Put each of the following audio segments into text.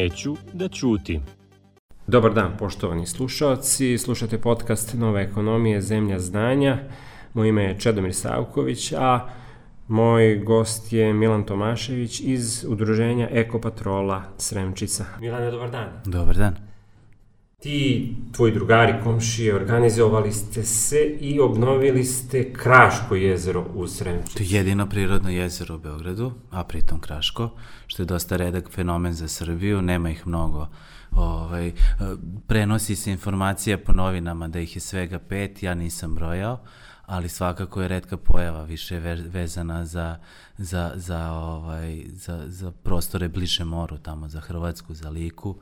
Neću da ćutim. Dobar dan, poštovani slušalci. Slušate podcast Nove ekonomije, Zemlja znanja. Moje ime je Čedomir Savković, a moj gost je Milan Tomašević iz udruženja Ekopatrola Sremčica. Milane, dobar dan. Dobar dan. Ti, tvoji drugari, komšije, organizovali ste se i obnovili ste Kraško jezero u Sremčici. To je jedino prirodno jezero u Beogradu, a pritom Kraško, što je dosta redak fenomen za Srbiju, nema ih mnogo. Ovaj, prenosi se informacija po novinama da ih je svega pet, ja nisam brojao, ali svakako je redka pojava, više je vezana za, za, za, ovaj, za, za prostore bliže moru, tamo za Hrvatsku, za Liku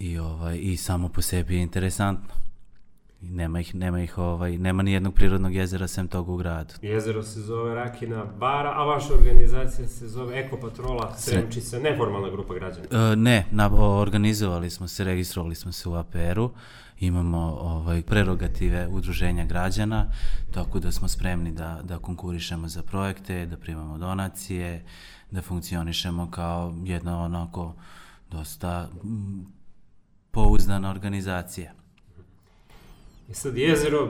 i, ovaj, i samo po sebi je interesantno. I nema ih, nema ih, ovaj, nema ni jednog prirodnog jezera sem toga u gradu. Jezero se zove Rakina Bara, a vaša organizacija se zove Ekopatrola Sremčica, neformalna grupa građana. E, ne, na, organizovali smo se, registrovali smo se u APR-u, imamo ovaj, prerogative udruženja građana, tako da smo spremni da, da konkurišemo za projekte, da primamo donacije, da funkcionišemo kao jedna onako dosta pouzdana organizacija. I sad jezero,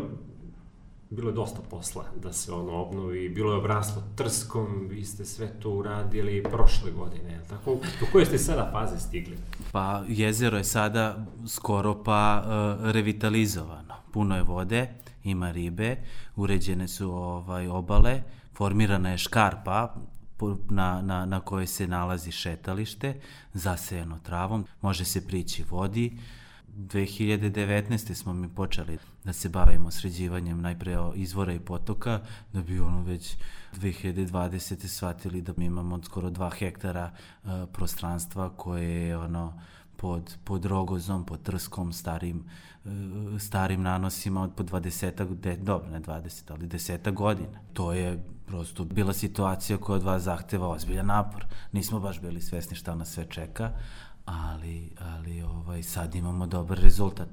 bilo je dosta posla da se ono obnovi, bilo je obraslo trskom, vi ste sve to uradili prošle godine, tako? Do koje ste sada faze stigli? Pa jezero je sada skoro pa uh, revitalizovano. Puno je vode, ima ribe, uređene su ovaj obale, formirana je škarpa, na, na, na kojoj se nalazi šetalište, zasejeno travom, može se prići vodi, 2019. smo mi počeli da se bavimo sređivanjem najpre izvora i potoka, da bi ono već 2020. shvatili da mi imamo skoro 2 hektara uh, prostranstva koje je ono pod, pod rogozom, pod trskom, starim, uh, starim nanosima od po 20, de, dobro ne 20, ali 10 godina. To je prosto bila situacija koja od vas zahteva ozbiljan napor. Nismo baš bili svesni šta nas sve čeka, ali, ali ovaj, sad imamo dobar rezultat.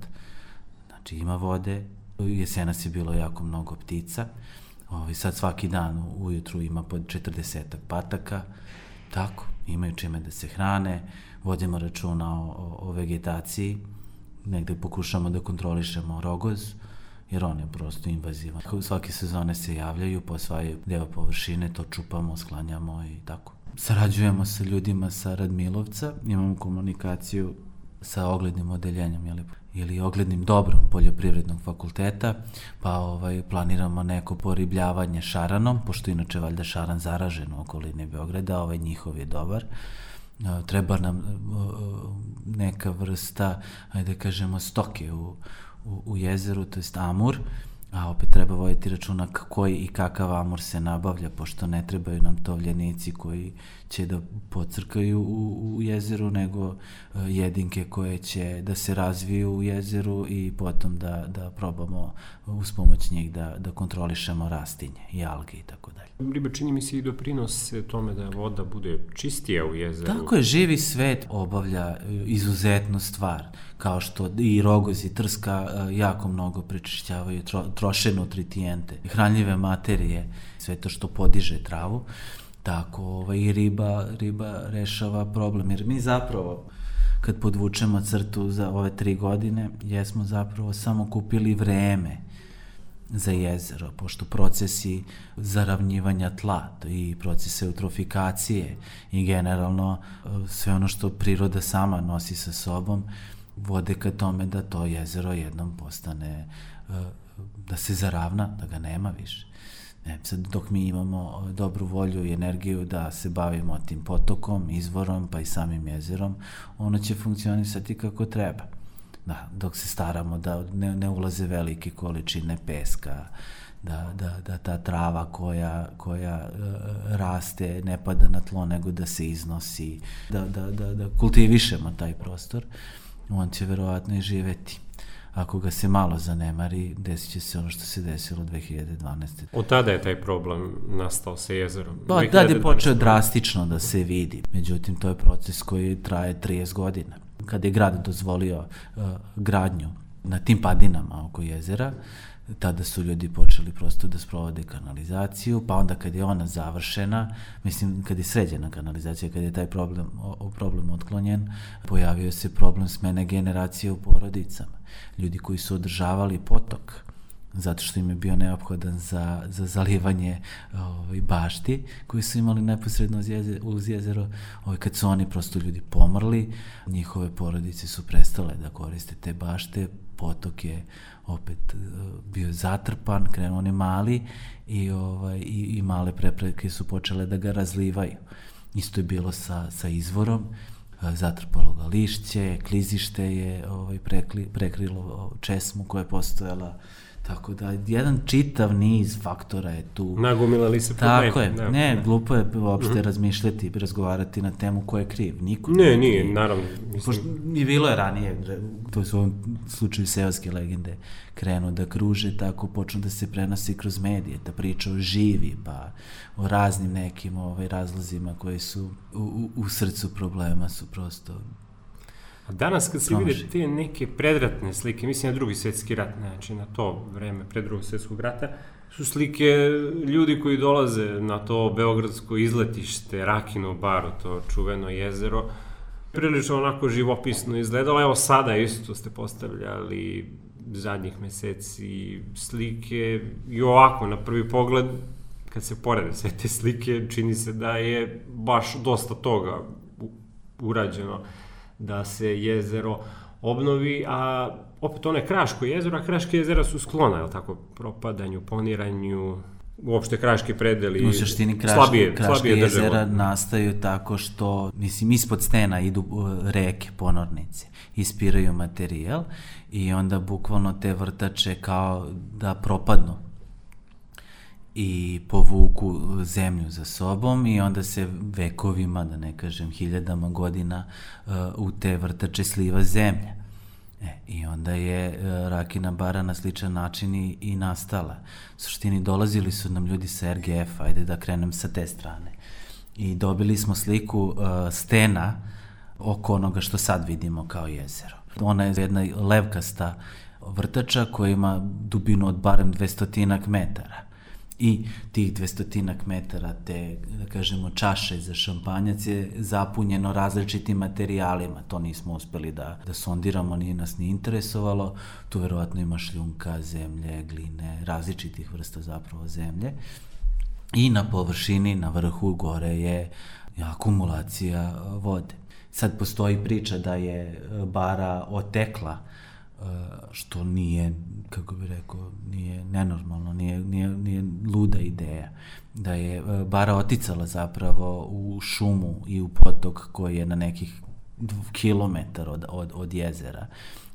Znači ima vode, jesenas je bilo jako mnogo ptica, ovaj, sad svaki dan ujutru ima pod 40 pataka, tako, imaju čime da se hrane, vodimo računa o, o, o vegetaciji, negde pokušamo da kontrolišemo rogoz, jer on je prosto invazivan. Svake sezone se javljaju, posvajaju deo površine, to čupamo, sklanjamo i tako sarađujemo sa ljudima sa Radmilovca, imamo komunikaciju sa oglednim odeljenjem ili, ili oglednim dobrom poljoprivrednog fakulteta, pa ovaj, planiramo neko poribljavanje šaranom, pošto inače valjda šaran zaražen u okolini Beograda, ovaj njihov je dobar. Treba nam neka vrsta, ajde da kažemo, stoke u, u, u jezeru, to jest amur, a opet treba voditi računa koji i kakav amor se nabavlja, pošto ne trebaju nam tovljenici koji će da pocrkaju u, u jezeru, nego e, jedinke koje će da se razviju u jezeru i potom da, da probamo uz pomoć njih da, da kontrolišemo rastinje i alge i tako dalje. Riba čini mi se i doprinose tome da voda bude čistija u jezeru. Tako je, živi svet obavlja e, izuzetnu stvar, kao što i rogoz i trska e, jako mnogo prečišćavaju, tro, troše nutritijente, hranljive materije, sve to što podiže travu tako ovaj, riba, riba rešava problem. Jer mi zapravo, kad podvučemo crtu za ove tri godine, jesmo zapravo samo kupili vreme za jezero, pošto procesi zaravnjivanja tla i procese eutrofikacije i generalno e, sve ono što priroda sama nosi sa sobom vode ka tome da to jezero jednom postane e, da se zaravna, da ga nema više. Ne, sad dok mi imamo dobru volju i energiju da se bavimo tim potokom, izvorom, pa i samim jezerom, ono će funkcionisati kako treba. Da, dok se staramo da ne, ne ulaze velike količine peska, da, da, da ta trava koja, koja uh, raste ne pada na tlo, nego da se iznosi, da, da, da, da kultivišemo taj prostor, on će verovatno i živeti ako ga se malo zanemari, desit će se ono što se desilo 2012. Od tada je taj problem nastao sa jezerom? Pa, tada je počeo drastično da se vidi. Međutim, to je proces koji traje 30 godina. Kada je grad dozvolio uh, gradnju na tim padinama oko jezera, tada su ljudi počeli prosto da sprovode kanalizaciju, pa onda kad je ona završena, mislim kad je sređena kanalizacija, kad je taj problem, o, problem otklonjen, pojavio se problem smene generacije u porodicama. Ljudi koji su održavali potok, zato što im je bio neophodan za, za zalivanje ovaj, bašti koji su imali neposredno uz, jezero, uz jezero. Ovaj, kad su oni prosto ljudi pomrli, njihove porodice su prestale da koriste te bašte, potok je opet uh, bio zatrpan, krenuo on je mali i, ovaj, i, i male prepreke su počele da ga razlivaju. Isto je bilo sa, sa izvorom, uh, zatrpalo ga lišće, klizište je ovaj, prekli, prekrilo česmu koja je postojala Tako da, jedan čitav niz faktora je tu. Nagomilali se problemi. Tako je. Da, ne, da. glupo je uopšte mm -hmm. razmišljati i razgovarati na temu ko je kriv. Niko ne, nije, nije naravno. Mislim... Pošto i bilo je ranije, to su u ovom slučaju seoske legende, krenu da kruže, tako počnu da se prenosi kroz medije, ta priča o živi, pa o raznim nekim ovaj, razlozima koji su u, u, u srcu problema su prosto A danas kad se vide te neke predratne slike, mislim na drugi svetski rat, znači na to vreme pred drugog svetskog rata, su slike ljudi koji dolaze na to beogradsko izletište, Rakino baro, to čuveno jezero, prilično onako živopisno izgledalo. Evo sada isto ste postavljali zadnjih meseci slike i ovako na prvi pogled kad se porede sve te slike čini se da je baš dosta toga urađeno da se jezero obnovi, a opet one Kraško jezero, a Kraške jezera su sklona, je tako, propadanju, poniranju, uopšte kraški predeli u suštini kraške, slabije, kraške slabije jezera državo. nastaju tako što mislim ispod stena idu reke ponornice ispiraju materijal i onda bukvalno te vrtače kao da propadnu i povuku zemlju za sobom i onda se vekovima, da ne kažem hiljadama godina, uh, u te vrtače sliva zemlja. E, I onda je uh, Rakina bara na sličan način i, i nastala. U suštini dolazili su nam ljudi sa RGF, ajde da krenem sa te strane. I dobili smo sliku uh, stena oko onoga što sad vidimo kao jezero. Ona je jedna levkasta vrtača koja ima dubinu od barem 200 metara i tih dvestotinak metara te, da kažemo, čaše za šampanjac je zapunjeno različitim materijalima. To nismo uspeli da, da sondiramo, nije nas ni interesovalo. Tu verovatno ima šljunka, zemlje, gline, različitih vrsta zapravo zemlje. I na površini, na vrhu gore je akumulacija vode. Sad postoji priča da je bara otekla što nije, kako bi rekao, nije nenormalno, nije, nije, nije luda ideja. Da je e, bara oticala zapravo u šumu i u potok koji je na nekih kilometar od, od, od jezera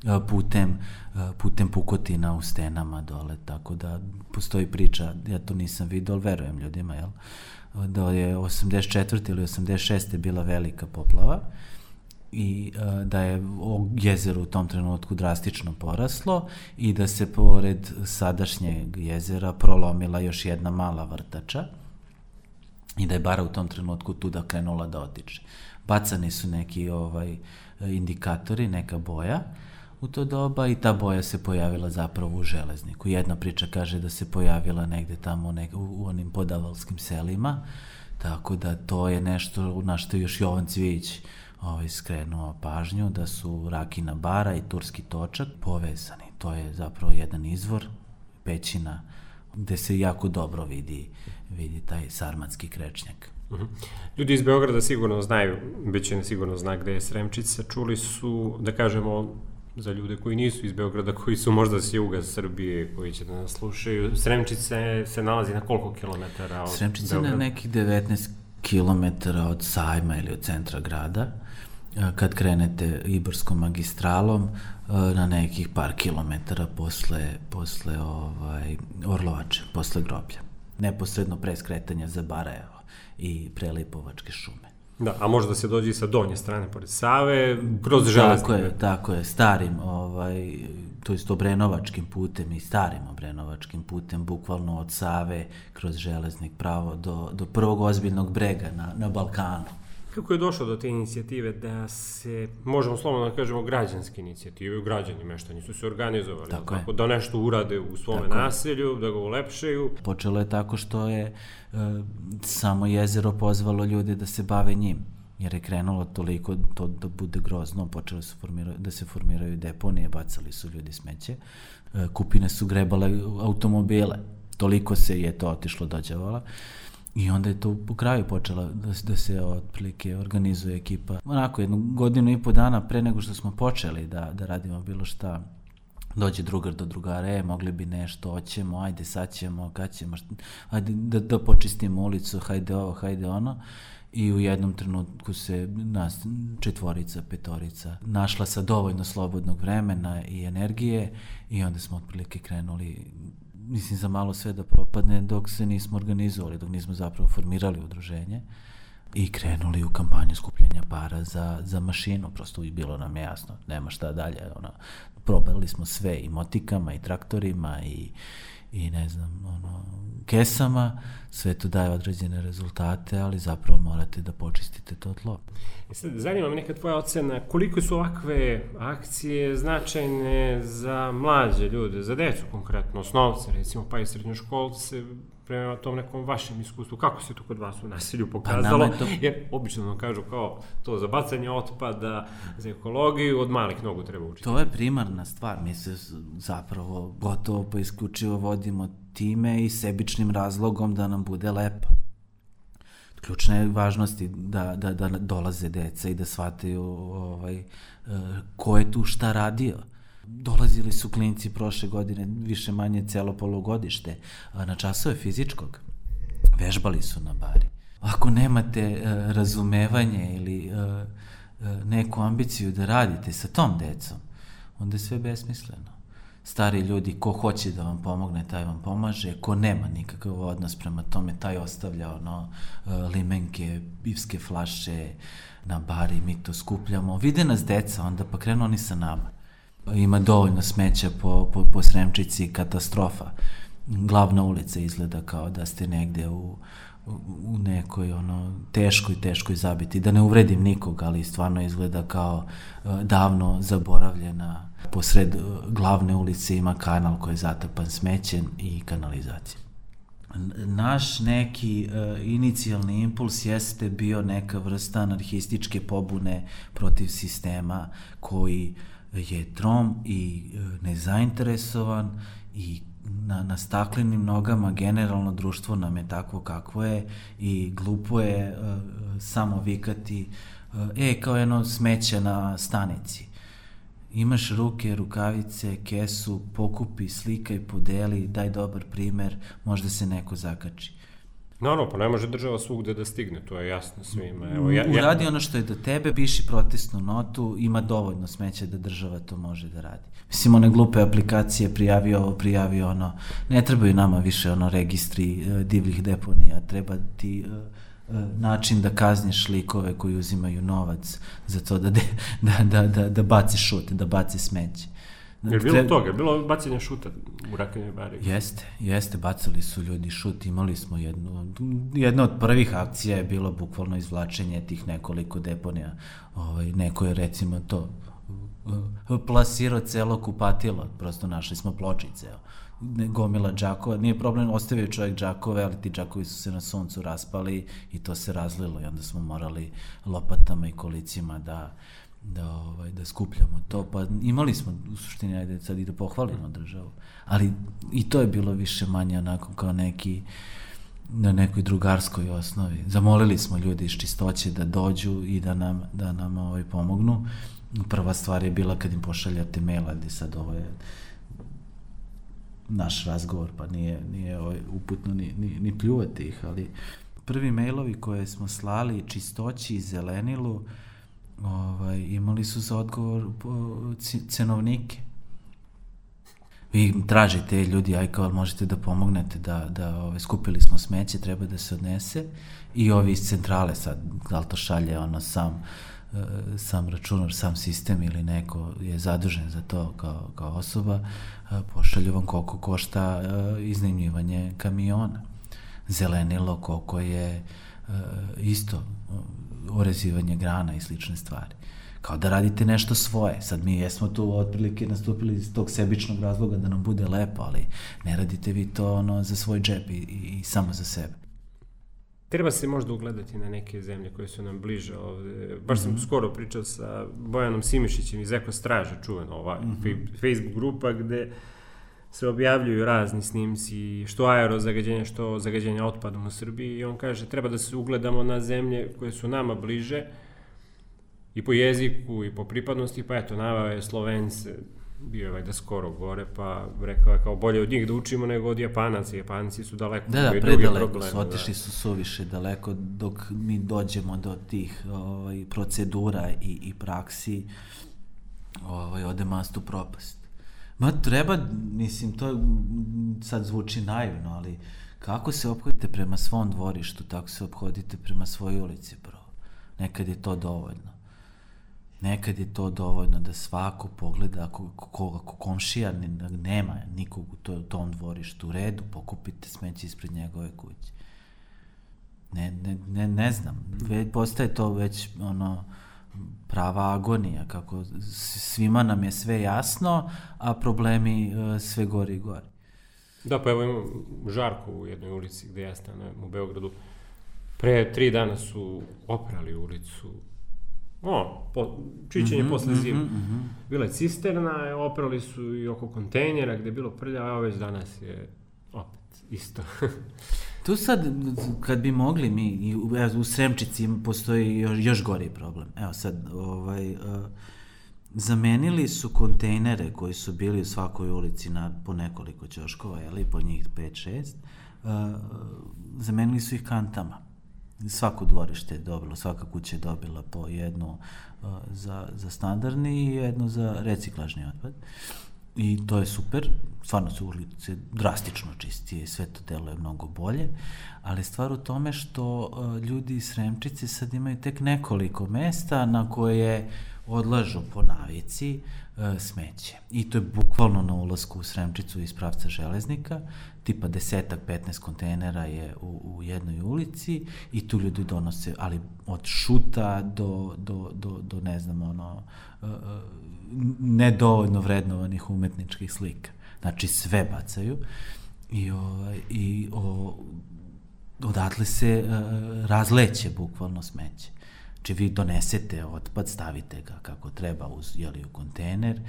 e, putem, e, putem pukotina u stenama dole, tako da postoji priča, ja to nisam vidio, ali verujem ljudima, jel? da je 84. ili 86. bila velika poplava, i uh, da je jezero u tom trenutku drastično poraslo i da se pored sadašnjeg jezera prolomila još jedna mala vrtača i da je bara u tom trenutku tu da krenula da otiče. Bacani su neki ovaj indikatori, neka boja u to doba i ta boja se pojavila zapravo u železniku. Jedna priča kaže da se pojavila negde tamo nek, u, u onim podavalskim selima, tako da to je nešto na što još Jovan Cvijić uh, ovaj, skrenuo pažnju da su Rakina bara i Turski točak povezani. To je zapravo jedan izvor, pećina, gde se jako dobro vidi, vidi taj sarmatski krečnjak. Mhm. Ljudi iz Beograda sigurno znaju, ne sigurno zna gde je Sremčica, čuli su, da kažemo, za ljude koji nisu iz Beograda, koji su možda s juga Srbije, koji će da nas slušaju. Sremčica se nalazi na koliko kilometara od Sremčica Beograda? na nekih 19 kilometara od sajma ili od centra grada kad krenete Ibarskom magistralom na nekih par kilometara posle, posle ovaj, Orlovače, posle groblja. Neposredno pre skretanja za Barajevo i prelipovačke šume. Da, a možda se dođe i sa donje strane, pored Save, kroz železnice. Tako je, tako je, starim, ovaj, to jest obrenovačkim putem i starim obrenovačkim putem, bukvalno od Save kroz železnik pravo do, do prvog ozbiljnog brega na, na Balkanu. Kako je došlo do te inicijative da se, možemo slobodno da kažemo, građanske inicijative, građani meštani su se organizovali, Tako tako, da nešto urade u svome Tako je. naselju, da ga ulepšaju. Počelo je tako što je e, samo jezero pozvalo ljude da se bave njim jer je krenulo toliko to da bude grozno, počelo su formiraju, da se formiraju deponije, bacali su ljudi smeće, e, kupine su grebale automobile, toliko se je to otišlo dođavala i onda je to po kraju počela da, se- da se otprilike organizuje ekipa. Onako, jednu godinu i po dana pre nego što smo počeli da, da radimo bilo šta, dođe drugar do drugara, e, mogli bi nešto, hoćemo, ajde, sad ćemo, kad ćemo, ajde da, da počistimo ulicu, hajde ovo, hajde ono. I u jednom trenutku se nas četvorica, petorica našla sa dovoljno slobodnog vremena i energije i onda smo otprilike krenuli mislim za malo sve da propadne dok se nismo organizovali, dok nismo zapravo formirali udruženje i krenuli u kampanju skupljanja para za, za mašinu, prosto i bilo nam jasno, nema šta dalje, ono, probali smo sve i motikama i traktorima i, i ne znam, ono, kesama, sve to daje određene rezultate, ali zapravo morate da počistite to tlo. I sad, zanima me neka tvoja ocena, koliko su ovakve akcije značajne za mlađe ljude, za decu konkretno, osnovce recimo, pa i srednjoškolce, prema tom nekom vašem iskustvu, kako se to kod vas u nasilju pokazalo? nama je to- Jer obično nam kažu kao to za bacanje otpada, za ekologiju, od malih nogu treba učiti. To je primarna stvar, mi se zapravo gotovo pa isključivo vodimo time i sebičnim razlogom da nam bude lepo. Ključna je važnosti da, da, da dolaze deca i da shvataju ovaj, e, ko je tu šta radio. Dolazili su klinci prošle godine, više manje celo polugodište, na časove fizičkog. Vežbali su na bari. Ako nemate e, razumevanje ili e, neku ambiciju da radite sa tom decom, onda je sve besmisleno. Stari ljudi, ko hoće da vam pomogne, taj vam pomaže, ko nema nikakav odnos prema tome, taj ostavlja ono, e, limenke, pivske flaše na bari, mi to skupljamo. Vide nas deca, onda pa krenu oni sa nama. Ima dovoljno smeća po, po, po Sremčici, katastrofa. Glavna ulica izgleda kao da ste negde u, u, u nekoj ono teškoj, teškoj zabiti. Da ne uvredim nikog, ali stvarno izgleda kao e, davno zaboravljena. Posred e, glavne ulice ima kanal koji je zatapan smećem i kanalizacijom. Naš neki uh, inicijalni impuls jeste bio neka vrsta anarhističke pobune protiv sistema koji je trom i uh, nezainteresovan i na, na staklenim nogama generalno društvo nam je takvo kakvo je i glupo je uh, samo vikati uh, e, kao jedno smeće na stanici imaš ruke, rukavice, kesu, pokupi, slikaj, podeli, daj dobar primer, možda se neko zakači. Naravno, pa ne može država svugde da stigne, to je jasno svima. Evo, ja, ja, Uradi ono što je do tebe, piši protestnu notu, ima dovoljno smeća da država to može da radi. Mislim, one glupe aplikacije, prijavi ovo, prijavi ono, ne trebaju nama više ono registri e, divljih deponija, treba ti e, način da kazniš likove koji uzimaju novac za to da, de, da, da, da, da baci šut, da baci smeće. Je bilo Tre- toga, je bilo bacanje šuta u Rakinoj bari. Jeste, jeste, bacali su ljudi šut, imali smo jednu, jedna od prvih akcija je bilo bukvalno izvlačenje tih nekoliko deponija, ovaj, neko je recimo to plasirao celo kupatilo, prosto našli smo pločice, gomila džakova, nije problem, ostavio čovjek džakove, ali ti džakovi su se na suncu raspali i to se razlilo i onda smo morali lopatama i kolicima da da, ovaj, da skupljamo to, pa imali smo u suštini, ajde sad i da pohvalimo državu, ali i to je bilo više manje onako kao neki na nekoj drugarskoj osnovi. Zamolili smo ljudi iz čistoće da dođu i da nam, da nam ovaj, pomognu. Prva stvar je bila kad im pošaljate maila, gde sad ovo je naš razgovor, pa nije, nije ovaj, uputno ni, ni, ni pljuvati ih, ali prvi mailovi koje smo slali čistoći i zelenilu, ovaj, imali su za odgovor cenovnike. Vi tražite ljudi, aj kao možete da pomognete da, da ove, skupili smo smeće, treba da se odnese i ovi iz centrale sad, da li to šalje ono sam, sam računar, sam sistem ili neko je zadužen za to kao, kao osoba, e, pošalju vam koliko košta e, iznajmljivanje kamiona. Zelenilo koliko je e, isto orezivanje grana i slične stvari. Kao da radite nešto svoje. Sad mi jesmo tu otprilike nastupili iz tog sebičnog razloga da nam bude lepo, ali ne radite vi to ono za svoj džep i, i, i samo za sebe. Treba se možda ugledati na neke zemlje koje su nam bliže ovde. Baš sam mm -hmm. skoro pričao sa Bojanom Simišićem iz Eko Straže, čuveno ova mm -hmm. Facebook grupa gde se objavljuju razni snimci, što aerozagađenja, što zagađenja otpadom u Srbiji i on kaže treba da se ugledamo na zemlje koje su nama bliže i po jeziku i po pripadnosti, pa eto, navao je Slovence, bio je vajda skoro gore, pa rekao je kao bolje od njih da učimo nego od Japanaca. Japanci su daleko. Da, da, predaleko su, otišli da. su suviše daleko dok mi dođemo do tih ovaj, procedura i, i praksi, ovaj, ode mastu propast. Ma treba, mislim, to sad zvuči naivno, ali kako se obhodite prema svom dvorištu, tako se obhodite prema svojoj ulici, bro. Nekad je to dovoljno. Nekad je to dovoljno da svako pogleda, ako, ako, ako komšija nema nikog u to, tom dvorištu u redu, pokupite smeće ispred njegove kuće. Ne, ne, ne, ne znam, Ve, postaje to već ono, prava agonija, kako svima nam je sve jasno, a problemi uh, sve gori i gori. Da, pa evo imam žarku u jednoj ulici gde ja stanujem u Beogradu. Pre tri dana su oprali ulicu o, po, čićenje mm -hmm, posle zime. Mm -hmm. Bila je cisterna, oprali su i oko kontejnera gde je bilo prlja, a već danas je opet isto. tu sad, kad bi mogli mi, i u, u Sremčici postoji još, još gori problem. Evo sad, ovaj, uh, zamenili su kontejnere koji su bili u svakoj ulici na po nekoliko ćoškova, jeli, po njih 5-6, uh, zamenili su ih kantama svako dvorište je dobilo, svaka kuća je dobila po jednu uh, za, za standardni i jednu za reciklažni otpad. I to je super, stvarno su ulice drastično čistije sve to deluje mnogo bolje, ali stvar u tome što uh, ljudi iz Sremčice sad imaju tek nekoliko mesta na koje odlažu po navici uh, smeće. I to je bukvalno na ulasku u Sremčicu iz pravca železnika, tipa desetak, 15 kontejnera je u, u jednoj ulici i tu ljudi donose, ali od šuta do, do, do, do ne znam, ono, uh, nedovoljno vrednovanih umetničkih slika. Znači sve bacaju i, o, i o, odatle se uh, razleće bukvalno smeće. Znači vi donesete otpad, stavite ga kako treba uz, jeli, u kontejner,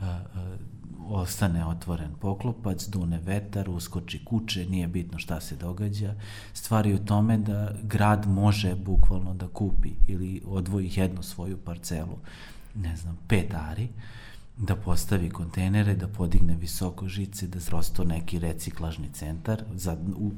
uh, uh, ostane otvoren poklopac, dune vetar, uskoči kuće, nije bitno šta se događa. Stvari u tome da grad može bukvalno da kupi ili odvoji jednu svoju parcelu, ne znam, pet ari, da postavi kontejnere, da podigne visoko žice, da zrosto neki reciklažni centar za, u,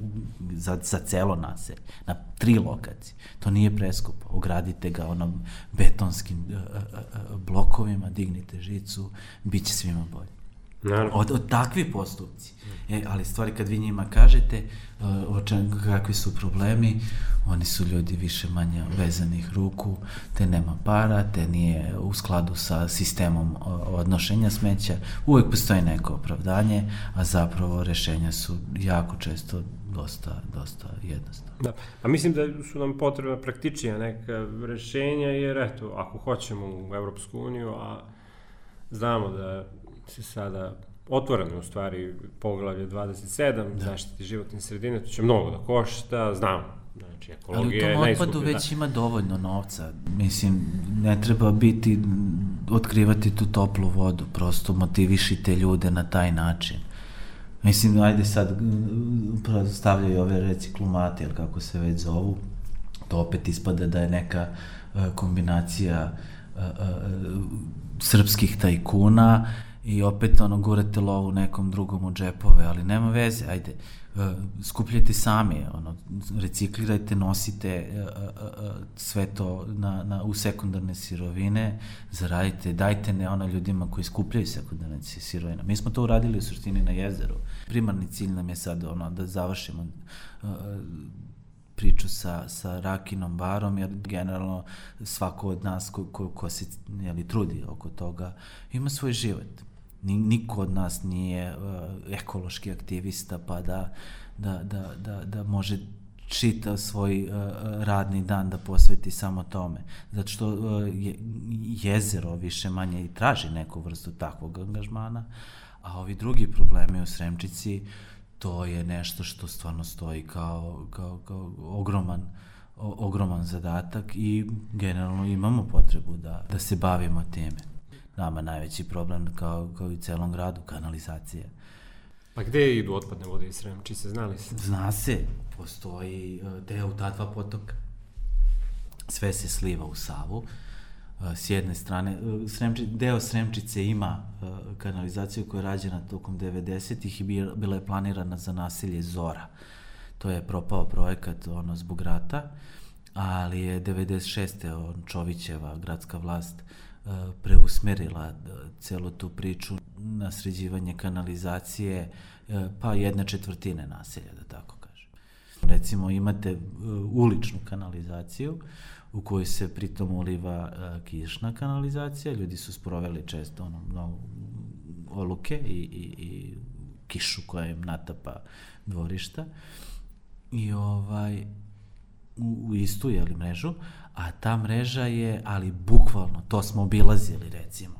za, za celo naselje, na tri lokacije. To nije preskupo. Ogradite ga onom betonskim uh, uh, blokovima, dignite žicu, bit će svima bolje. Naravno. Od, od takvi postupci. E, ali stvari kad vi njima kažete uh, o čem, kakvi su problemi, oni su ljudi više manje vezanih ruku, te nema para, te nije u skladu sa sistemom odnošenja smeća, uvek postoji neko opravdanje, a zapravo rešenja su jako često dosta, dosta jednostavno. Da, a mislim da su nam potrebna praktičnija neka rešenja, jer eto, ako hoćemo u Evropsku uniju, a znamo da se sada otvoreno u stvari poglavlje 27, da. zaštiti životne sredine, to će mnogo da košta, znam, znači ekologija. Ali u tom otpadu već da. ima dovoljno novca, mislim, ne treba biti, otkrivati tu toplu vodu, prosto motivišite ljude na taj način. Mislim, ajde sad stavljaju ove reciklumate, ili kako se već zovu, to opet ispada da je neka uh, kombinacija uh, uh, srpskih tajkuna i opet ono gurate lovu nekom drugom u džepove, ali nema veze, ajde, uh, skupljajte sami, ono, reciklirajte, nosite uh, uh, sve to na, na, u sekundarne sirovine, zaradite, dajte ne ono ljudima koji skupljaju sekundarne sirovine. Mi smo to uradili u suštini na jezeru. Primarni cilj nam je sad ono, da završimo priču sa, sa Rakinom barom, jer generalno svako od nas ko, ko, ko se jeli, trudi oko toga ima svoj život niko od nas nije uh, ekološki aktivista pa da, da, da, da, da može čitav svoj uh, radni dan da posveti samo tome. Zato što uh, je, jezero više manje i traži neku vrstu takvog angažmana, a ovi drugi problemi u Sremčici, to je nešto što stvarno stoji kao, kao, kao ogroman ogroman zadatak i generalno imamo potrebu da, da se bavimo teme. Nama najveći problem kao, kao i celom gradu, kanalizacija. Pa gde idu otpadne vode iz Sremčice, znali se? Zna se, postoji e, deo ta dva potoka. Sve se sliva u Savu. E, s jedne strane, e, Sremči, deo Sremčice ima kanalizaciju koja je rađena tokom 90-ih i bila je planirana za nasilje Zora. To je propao projekat ono, zbog rata, ali je 96. On, Čovićeva gradska vlast preusmerila celu tu priču na sređivanje kanalizacije pa jedne četvrtine naselja, da tako Recimo imate uh, uličnu kanalizaciju u kojoj se pritom uliva kišna kanalizacija, ljudi su sproveli često ono, mnogo oluke i, i, i kišu koja im natapa dvorišta. I ovaj u, u istu jeli, mrežu, a ta mreža je, ali bukvalno, to smo obilazili recimo,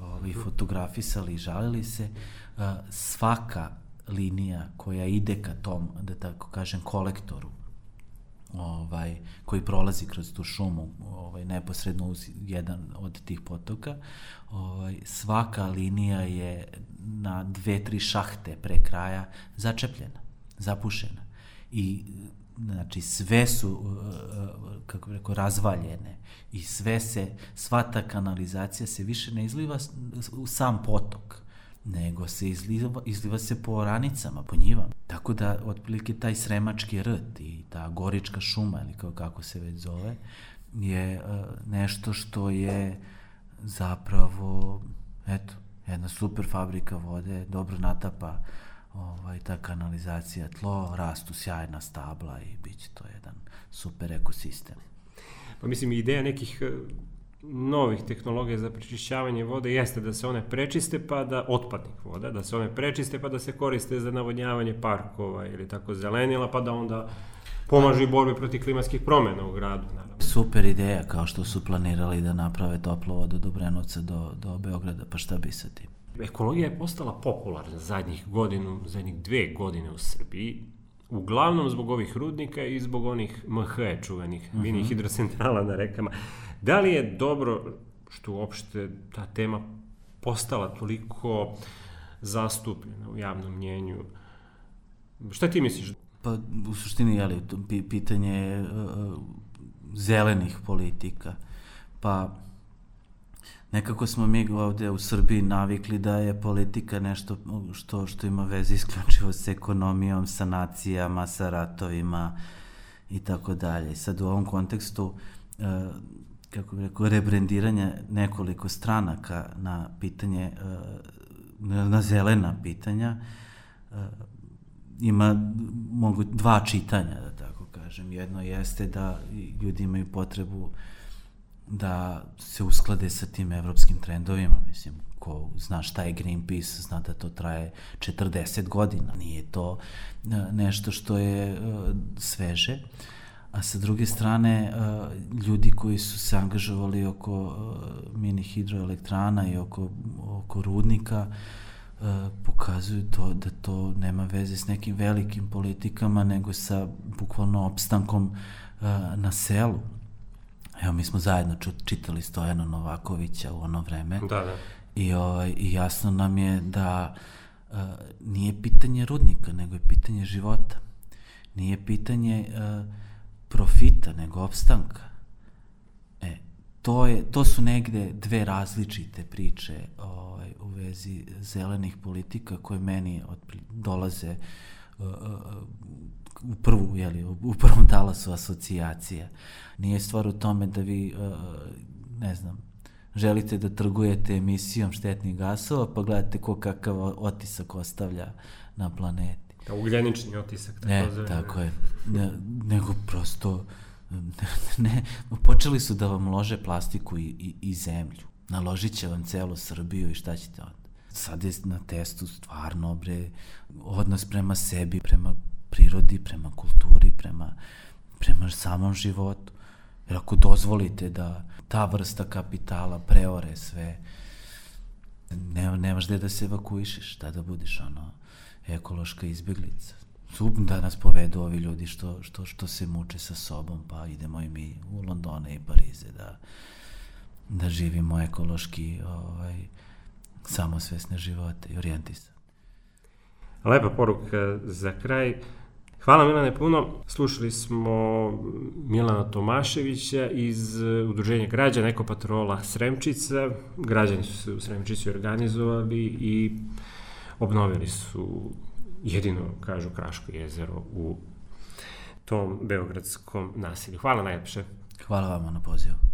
ovaj, fotografisali i žalili se, uh, svaka linija koja ide ka tom, da tako kažem, kolektoru ovaj, koji prolazi kroz tu šumu ovaj, neposredno uz jedan od tih potoka, ovaj, svaka linija je na dve, tri šahte pre kraja začepljena, zapušena. I znači sve su kako bih rekao razvaljene i sve se sva ta kanalizacija se više ne izliva u sam potok nego se izliva, izliva se po oranicama, po njivama. Tako da, otprilike, taj sremački rt i ta gorička šuma, ili kao kako se već zove, je uh, nešto što je zapravo, eto, jedna super fabrika vode, dobro natapa ovaj, ta kanalizacija tlo, rastu sjajna stabla i bit će to jedan super ekosistem. Pa mislim, ideja nekih novih tehnologija za prečišćavanje vode jeste da se one prečiste pa da otpadnih voda, da se one prečiste pa da se koriste za navodnjavanje parkova ili tako zelenila pa da onda pomažu i borbi protiv klimatskih promena u gradu. Naravno. Super ideja, kao što su planirali da naprave toplovod od Obrenovca do, do Beograda, pa šta bi sa tim? Ekologija je postala popularna zadnjih godinu, zadnjih dve godine u Srbiji, uglavnom zbog ovih rudnika i zbog onih MH čuvenih, uh -huh. mini mhm. hidrocentrala na rekama. Da li je dobro što uopšte ta tema postala toliko zastupljena u javnom mnjenju? Šta ti misliš? Pa u suštini, jeli, pitanje uh, zelenih politika. Pa nekako smo mi ovde u Srbiji navikli da je politika nešto što, što ima veze isključivo s ekonomijom, sa nacijama, sa ratovima i tako dalje. Sad u ovom kontekstu uh, kako bih rekao, rebrendiranja nekoliko stranaka na pitanje, e, na zelena pitanja, e, ima mogu dva čitanja, da tako kažem. Jedno jeste da ljudi imaju potrebu da se usklade sa tim evropskim trendovima, mislim, ko zna šta je Greenpeace, zna da to traje 40 godina, nije to e, nešto što je sveže. Uh, a sa druge strane ljudi koji su se angažovali oko mini hidroelektrana i oko, oko rudnika pokazuju to da to nema veze s nekim velikim politikama nego sa bukvalno opstankom na selu. Evo, mi smo zajedno čitali Stojana Novakovića u ono vreme. Da, da. I, ovaj, I jasno nam je da uh, nije pitanje rudnika, nego je pitanje života. Nije pitanje uh, profita nego opstanka. E, to, je, to su negde dve različite priče ovaj, u vezi zelenih politika koje meni od, dolaze uh, u prvu, jeli, u prvom talasu asocijacija. Nije stvar u tome da vi, ne znam, želite da trgujete emisijom štetnih gasova, pa gledate ko kakav otisak ostavlja na planeti. Da, ugljenični otisak. Tako ne, zove. tako je. Ne, nego prosto, ne, ne, počeli su da vam lože plastiku i, i, i zemlju. Naložit će vam celu Srbiju i šta ćete onda? Sad je na testu stvarno, bre, odnos prema sebi, prema prirodi, prema kulturi, prema, prema samom životu. Jer ako dozvolite da ta vrsta kapitala preore sve, ne, nemaš gde da se evakuišeš, da da budiš ono ekološka izbjeglica. Su da nas povedu ovi ljudi što, što, što se muče sa sobom, pa idemo i mi u Londone i Parize da, da živimo ekološki ovaj, samosvesne živote i orijentisane. Lepa poruka za kraj. Hvala Milane puno. Slušali smo Milana Tomaševića iz Udruženja građana Ekopatrola Sremčica. Građani su se u Sremčici organizovali i obnovili su jedino, kažu, Kraško jezero u tom beogradskom nasilju. Hvala najlepše. Hvala vama na pozivu.